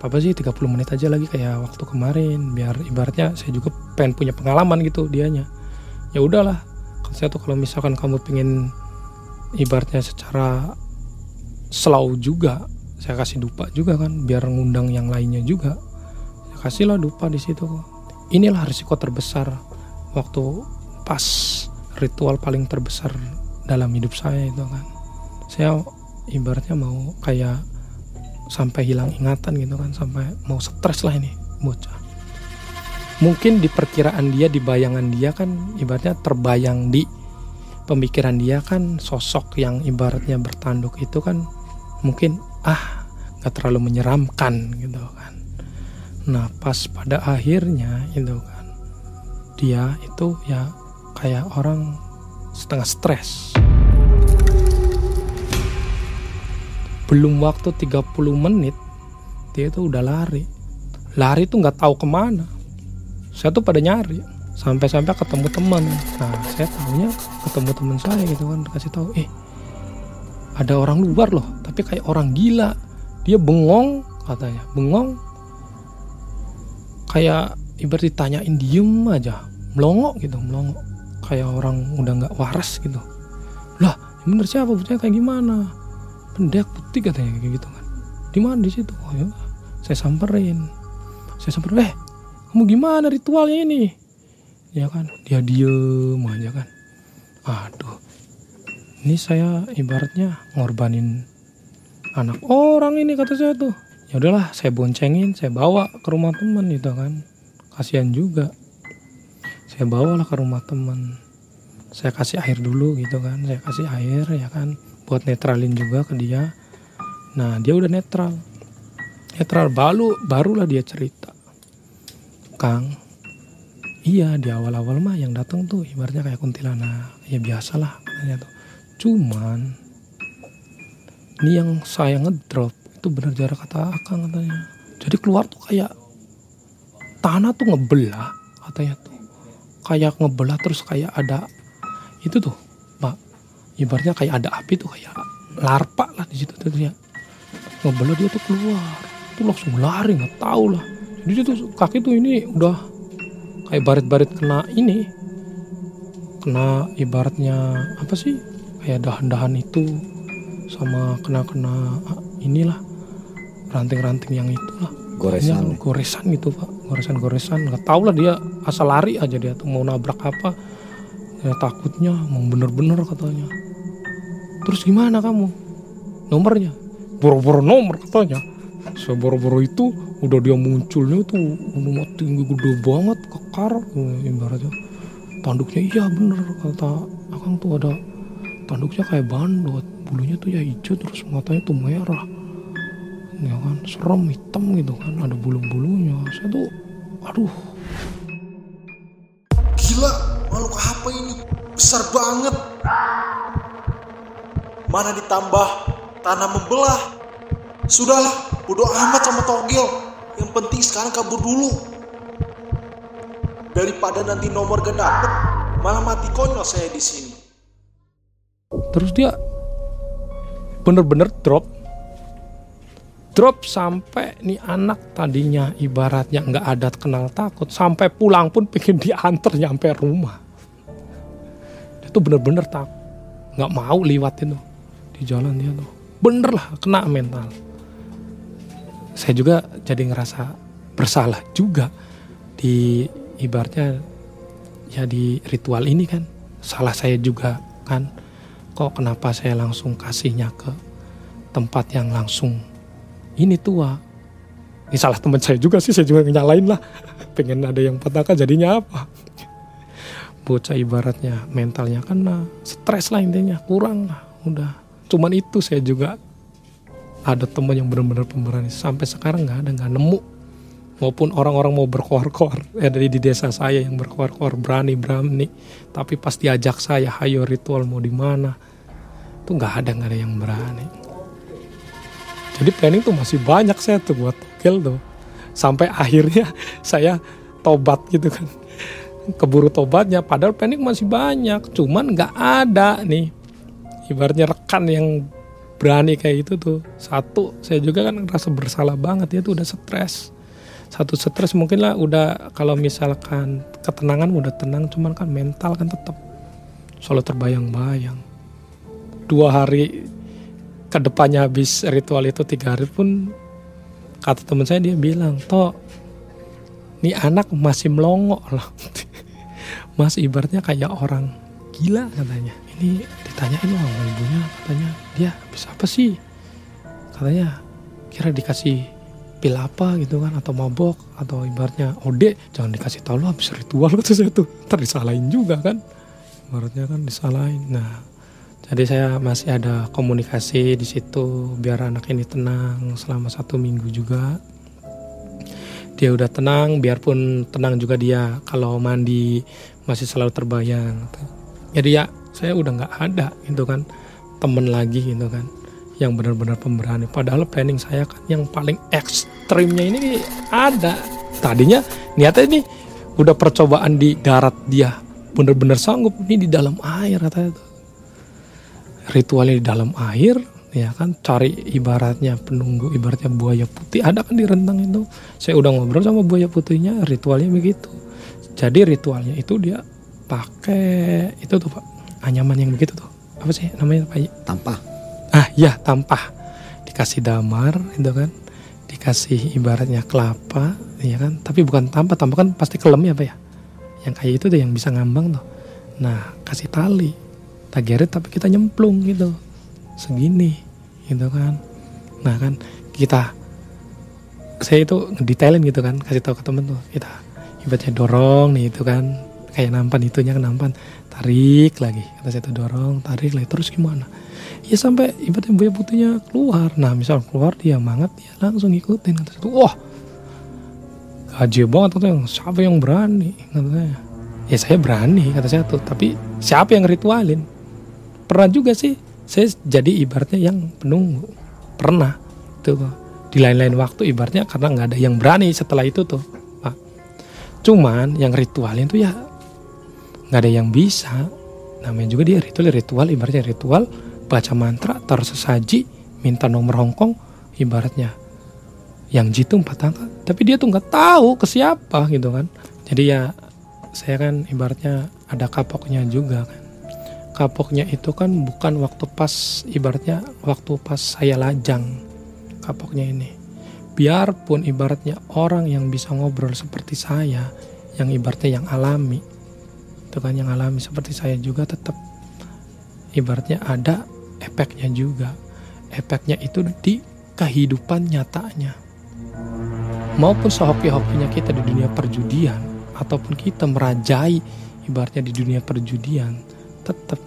apa sih 30 menit aja lagi kayak waktu kemarin. Biar ibaratnya saya juga pengen punya pengalaman gitu dianya. Ya udahlah kalau saya tuh kalau misalkan kamu pengen ibaratnya secara slow juga saya kasih dupa juga kan biar ngundang yang lainnya juga saya kasih lah dupa di situ. Inilah risiko terbesar waktu pas ritual paling terbesar dalam hidup saya itu kan. Saya ibaratnya mau kayak sampai hilang ingatan gitu kan sampai mau stres lah ini bocah mungkin di perkiraan dia di bayangan dia kan ibaratnya terbayang di pemikiran dia kan sosok yang ibaratnya bertanduk itu kan mungkin ah nggak terlalu menyeramkan gitu kan nah pas pada akhirnya itu kan dia itu ya kayak orang setengah stres. Belum waktu 30 menit, dia itu udah lari. Lari tuh nggak tahu ke mana. Saya tuh pada nyari. Sampai-sampai ketemu teman. Nah, saya tahunya ketemu teman saya gitu kan. Kasih tahu, eh ada orang luar loh. Tapi kayak orang gila. Dia bengong katanya. Bengong. Kayak ibarat ditanyain diem aja melongo gitu melongo kayak orang udah nggak waras gitu lah bener siapa bocahnya kayak gimana pendek putih katanya kayak gitu kan. Di mana? Di situ. Oh ya saya samperin. Saya samperin eh kamu gimana ritualnya ini? Ya kan? Dia diem aja kan. Aduh. Ini saya ibaratnya ngorbanin anak orang ini kata saya tuh. Ya udahlah saya boncengin saya bawa ke rumah teman gitu kan. Kasihan juga. Saya bawalah ke rumah teman saya kasih air dulu gitu kan. Saya kasih air ya kan buat netralin juga ke dia. Nah dia udah netral. Netral baru barulah dia cerita. Kang iya di awal-awal mah yang datang tuh ibaratnya kayak kuntilanak. Ya biasalah katanya tuh. Cuman ini yang saya ngedrop itu benar jarak kata akang katanya. Jadi keluar tuh kayak tanah tuh ngebelah katanya tuh. Kayak ngebelah terus kayak ada itu tuh ibaratnya kayak ada api tuh kayak larpa lah di situ tuh ya ngebelah dia tuh keluar. Tuh langsung lari nggak tahu lah. Jadi dia tuh kaki tuh ini udah kayak baret-baret kena ini. Kena ibaratnya apa sih? Kayak dahan-dahan itu sama kena-kena inilah ranting-ranting yang itu lah. Goresan. Iya, goresan gitu pak. Goresan-goresan. Nggak tahu lah dia asal lari aja dia tuh mau nabrak apa. Ya, takutnya mau bener-bener katanya terus gimana kamu? Nomornya? Boro-boro nomor katanya. Seboro-boro itu udah dia munculnya tuh udah tinggi gede banget kekar. Ibaratnya. Tanduknya iya bener kata akang tuh ada tanduknya kayak bandot. Bulunya tuh ya hijau terus matanya tuh merah. Ya kan serem hitam gitu kan ada bulu-bulunya. Saya tuh aduh. Gila, makhluk apa ini? Besar banget. Mana ditambah tanah membelah. Sudahlah, bodo amat sama Togel. Yang penting sekarang kabur dulu. Daripada nanti nomor gak dapet, malah mati konyol saya di sini. terus dia bener-bener drop drop sampai nih anak tadinya ibaratnya nggak ada kenal takut sampai pulang pun pengen diantar nyampe rumah dia tuh bener-bener tak nggak mau liwat itu di jalan dia tuh. Bener lah kena mental. Saya juga jadi ngerasa bersalah juga di ibaratnya ya di ritual ini kan. Salah saya juga kan. Kok kenapa saya langsung kasihnya ke tempat yang langsung ini tua? Ini salah teman saya juga sih saya juga nyalain lah. Pengen ada yang petaka jadinya apa? Bocah ibaratnya mentalnya kena. Stres lah intinya kurang lah udah cuman itu saya juga ada teman yang benar-benar pemberani. Sampai sekarang nggak ada nggak nemu. Maupun orang-orang mau berkoar-koar. Eh dari di desa saya yang berkoar-koar berani berani. Tapi pas diajak saya hayo ritual mau di mana? Tuh nggak ada nggak ada yang berani. Jadi planning tuh masih banyak saya tuh buat togel tuh. Sampai akhirnya saya tobat gitu kan. Keburu tobatnya padahal planning masih banyak. Cuman nggak ada nih ibaratnya rekan yang berani kayak itu tuh satu saya juga kan ngerasa bersalah banget ya tuh udah stres. Satu stres mungkin lah udah kalau misalkan ketenangan udah tenang cuman kan mental kan tetap selalu terbayang-bayang. Dua hari ke depannya habis ritual itu tiga hari pun kata teman saya dia bilang toh ini anak masih melongo loh masih ibaratnya kayak orang gila katanya. Ini ditanyain sama ibunya katanya. Dia habis apa sih? Katanya kira dikasih pil apa gitu kan atau mabok atau ibaratnya ode jangan dikasih tahu lo habis ritual. Kata saya tuh ntar disalahin juga kan. Ibaratnya kan disalahin. Nah jadi saya masih ada komunikasi di situ biar anak ini tenang selama satu minggu juga. Dia udah tenang biarpun tenang juga dia kalau mandi masih selalu terbayang. Jadi ya saya udah nggak ada gitu kan temen lagi gitu kan yang benar-benar pemberani. Padahal planning saya kan yang paling ekstrimnya ini ada. Tadinya niatnya ini udah percobaan di darat dia benar-benar sanggup ini di dalam air katanya tuh. Ritualnya di dalam air ya kan cari ibaratnya penunggu ibaratnya buaya putih. Ada kan di rentang itu. Saya udah ngobrol sama buaya putihnya ritualnya begitu. Jadi ritualnya itu dia pakai itu tuh pak anyaman yang begitu tuh. Apa sih namanya? Pak? Tampah. Ah ya tampah. Dikasih damar itu kan. Dikasih ibaratnya kelapa ya kan. Tapi bukan tampah tampah kan pasti kelem ya pak ya. Yang kayak itu tuh yang bisa ngambang tuh. Nah kasih tali. Tak geret tapi kita nyemplung gitu. Segini gitu kan. Nah kan kita saya itu ngedetailin gitu kan. Kasih tahu ke temen tuh kita ibaratnya dorong nih itu kan kayak nampan itunya nampan. Tarik lagi kata saya tuh dorong tarik lagi. Terus gimana? Ya sampai ibaratnya buaya putihnya keluar. Nah misal keluar dia mangat dia langsung ngikutin kata saya tuh wah gaji banget katanya siapa yang berani katanya ya saya berani kata saya tuh tapi siapa yang ritualin? Pernah juga sih saya jadi ibaratnya yang penunggu. Pernah tuh di lain-lain waktu ibaratnya karena nggak ada yang berani setelah itu tuh cuman yang ritualin tuh ya nggak ada yang bisa. Namanya juga dia ritual ritual ibaratnya ritual. Baca mantra taruh sesaji minta nomor Hongkong ibaratnya. Yang jitu empat angka tapi dia tuh nggak tahu ke siapa gitu kan. Jadi ya saya kan ibaratnya ada kapoknya juga kan. Kapoknya itu kan bukan waktu pas ibaratnya waktu pas saya lajang kapoknya ini. Biarpun ibaratnya orang yang bisa ngobrol seperti saya, yang ibaratnya yang alami, itu kan yang alami seperti saya juga tetap ibaratnya ada efeknya juga. Efeknya itu di kehidupan nyatanya. Maupun sehoki-hokinya kita di dunia perjudian, ataupun kita merajai ibaratnya di dunia perjudian, tetap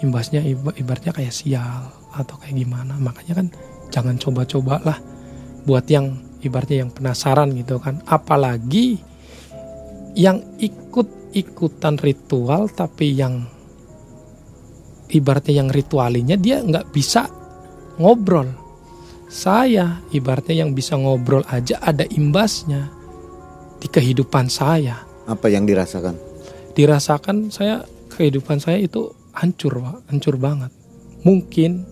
imbasnya ibaratnya kayak sial atau kayak gimana. Makanya kan jangan coba-coba lah buat yang ibaratnya yang penasaran gitu kan apalagi yang ikut-ikutan ritual tapi yang ibaratnya yang ritualinya dia nggak bisa ngobrol. Saya ibaratnya yang bisa ngobrol aja ada imbasnya di kehidupan saya. Apa yang dirasakan? Dirasakan saya kehidupan saya itu hancur pak. Hancur banget. Mungkin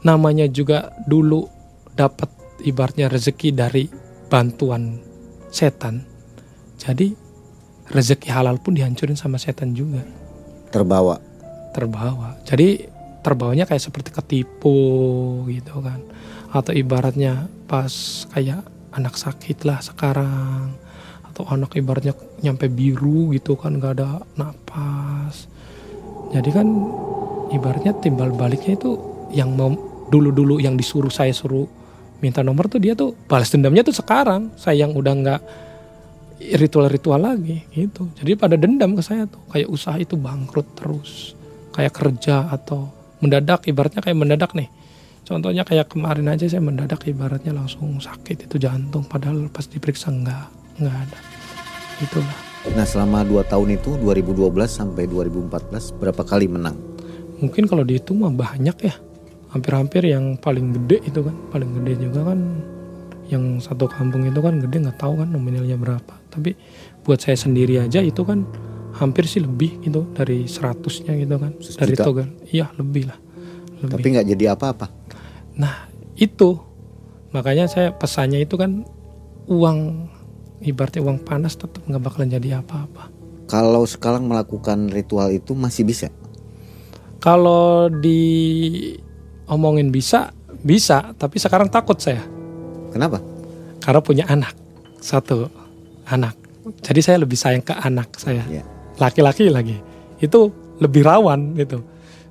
namanya juga dulu dapat ibaratnya rezeki dari bantuan setan. Jadi rezeki halal pun dihancurin sama setan juga. Terbawa. Terbawa. Jadi terbawanya kayak seperti ketipu gitu kan. Atau ibaratnya pas kayak anak sakit lah sekarang. Atau anak ibaratnya nyampe biru gitu kan gak ada napas. Jadi kan ibaratnya timbal baliknya itu yang mau dulu-dulu yang disuruh saya suruh minta nomor tuh dia tuh balas dendamnya tuh sekarang saya yang udah nggak ritual-ritual lagi gitu. Jadi pada dendam ke saya tuh kayak usaha itu bangkrut terus. Kayak kerja atau mendadak ibaratnya kayak mendadak nih. Contohnya kayak kemarin aja saya mendadak ibaratnya langsung sakit itu jantung padahal pas diperiksa nggak nggak ada. Itulah. Nah selama dua tahun itu 2012 sampai 2014 berapa kali menang? Mungkin kalau dihitung mah banyak ya. Hampir-hampir yang paling gede itu kan paling gede juga kan yang satu kampung itu kan gede nggak tahu kan nominalnya berapa. Tapi buat saya sendiri aja itu kan hampir sih lebih gitu dari seratusnya gitu kan. Sejuta. dari togal iya lebih lah. Lebih. tapi nggak jadi apa-apa? Nah itu. Makanya saya pesannya itu kan uang ibaratnya uang panas tetap nggak bakalan jadi apa-apa. Kalau sekarang melakukan ritual itu masih bisa? Kalau di omongin bisa, bisa, tapi sekarang takut saya. Kenapa? Karena punya anak, satu anak. Jadi saya lebih sayang ke anak saya. iya. Laki-laki lagi. Itu lebih rawan gitu.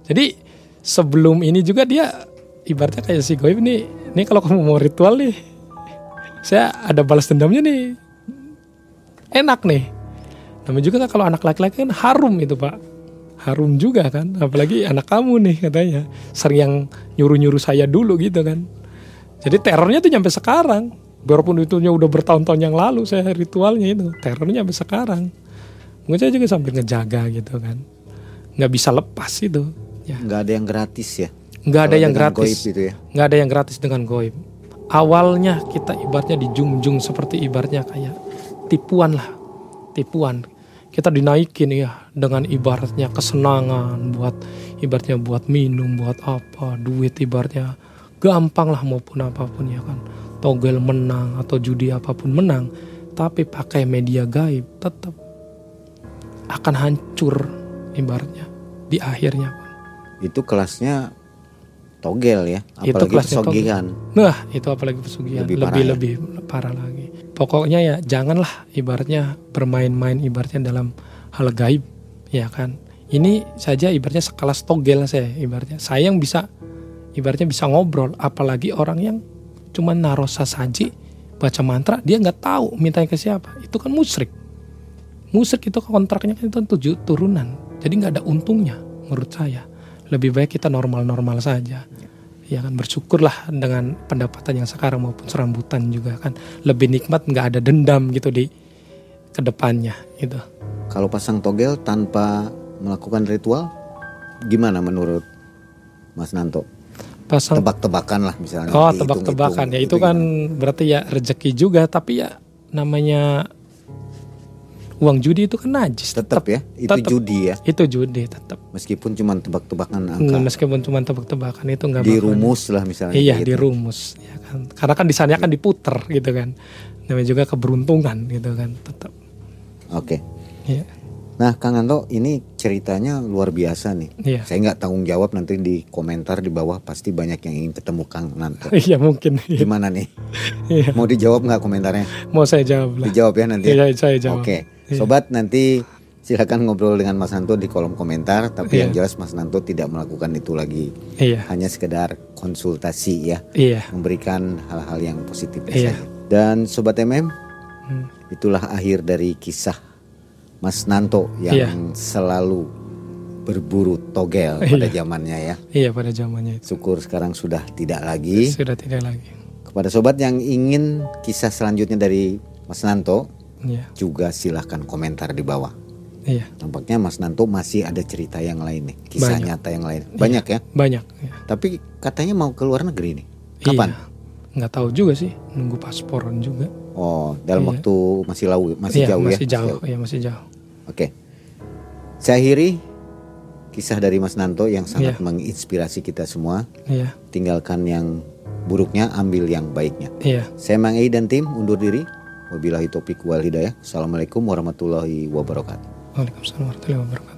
Jadi sebelum ini juga dia ibaratnya kayak si Goib nih, nih kalau kamu mau ritual nih, saya ada balas dendamnya nih. Enak nih. Namanya juga kan kalau anak laki-laki kan harum itu pak harum juga kan apalagi anak kamu nih katanya sering yang nyuruh-nyuruh saya dulu gitu kan jadi terornya tuh nyampe sekarang. Walaupun itu udah bertahun-tahun yang lalu saya ritualnya itu. Terornya sampai sekarang. Mungkin saya juga sambil ngejaga gitu kan. Nggak bisa lepas itu ya. Nggak ada yang gratis ya? Nggak ada yang gratis. itu ya? Nggak ada yang gratis dengan goib. Awalnya kita ibaratnya dijunjung seperti ibaratnya kayak tipuan lah. Tipuan. Kita dinaikin ya dengan ibaratnya kesenangan buat ibaratnya buat minum buat apa duit ibaratnya gampang lah maupun apa pun ya kan togel menang atau judi apa pun menang tapi pakai media gaib tetap akan hancur ibaratnya di akhirnya. Itu kelasnya togel ya, Itu apalagi kelasnya togel. pesugihan. Nah, itu apalagi pesugihan Lebih lebih parah lebih, ya? parah lagi. Pokoknya ya janganlah ibaratnya bermain-main ibaratnya dalam hal gaib, ya kan. Ini saja ibaratnya sekelas togel saya ibaratnya. Saya yang bisa ibaratnya bisa ngobrol, apalagi orang yang cuma naruh sasaji baca mantra dia nggak tahu mintanya ke siapa. Itu kan musyrik. Musyrik itu kontraknya kan itu tujuh turunan. Jadi nggak ada untungnya menurut saya. Lebih baik kita normal-normal saja ya kan bersyukurlah dengan pendapatan yang sekarang maupun serambutan juga kan lebih nikmat nggak ada dendam gitu di ke depannya gitu Kalau pasang togel tanpa melakukan ritual, gimana menurut Mas Nanto? Pasang Tebak-tebakan lah misalnya. oh tebak-tebakan ya itu kan berarti ya rezeki juga tapi ya namanya uang judi itu kan najis tetap ya, itu tetep. judi ya. itu judi tetap Meskipun cuma tebak-tebakan angka, meskipun cuma tebak-tebakan itu nggak bakal- dirumus lah misalnya. iya gitu. dirumus ya kan karena kan di sana kan diputer gitu kan namanya juga keberuntungan gitu kan tetap Oke. Iya. Nah, Kang Anto, ini ceritanya luar biasa nih. Iya. Saya nggak tanggung jawab nanti di komentar di bawah pasti banyak yang ingin ketemu Kang Nanto. iya mungkin Iya. Gimana nih? Iya. Mau dijawab nggak komentarnya? mau saya jawab lah Dijawab ya nanti. ya? Iya, saya jawab. Oke, Iya. sobat nanti silakan ngobrol dengan Mas Nanto di kolom komentar. Tapi Iya. yang jelas Mas Nanto tidak melakukan itu lagi, Iya, hanya sekedar konsultasi ya, iya, memberikan hal-hal yang positif Iya. saja. Dan sobat MM, Hmm. itulah akhir dari kisah Mas Nanto yang Iya. selalu berburu togel Iya. pada zamannya ya. iya pada zamannya itu Syukur sekarang sudah tidak lagi. sudah tidak lagi. Kepada sobat yang ingin kisah selanjutnya dari Mas Nanto, Iya, juga silahkan komentar di bawah. iya, Tampaknya Mas Nanto masih ada cerita yang lain nih, kisah Banyak. nyata yang lain. Banyak ya. banyak. Iya. Tapi katanya mau ke luar negeri nih. Kapan? Iya. Nggak tahu juga sih, nunggu pasporan juga. Oh, dalam Iya. waktu masih lau, masih Iya, jauh masih ya. jauh, iya masih jauh. Oke. Saya akhiri kisah dari Mas Nanto yang sangat Iya. menginspirasi kita semua. Iya, Tinggalkan yang buruknya, ambil yang baiknya. iya. Saya Mang Ei dan tim undur diri. Wabillahi taufiq wal hidayah. Assalamualaikum warahmatullahi wabarakatuh. Waalaikumsalam warahmatullahi wabarakatuh.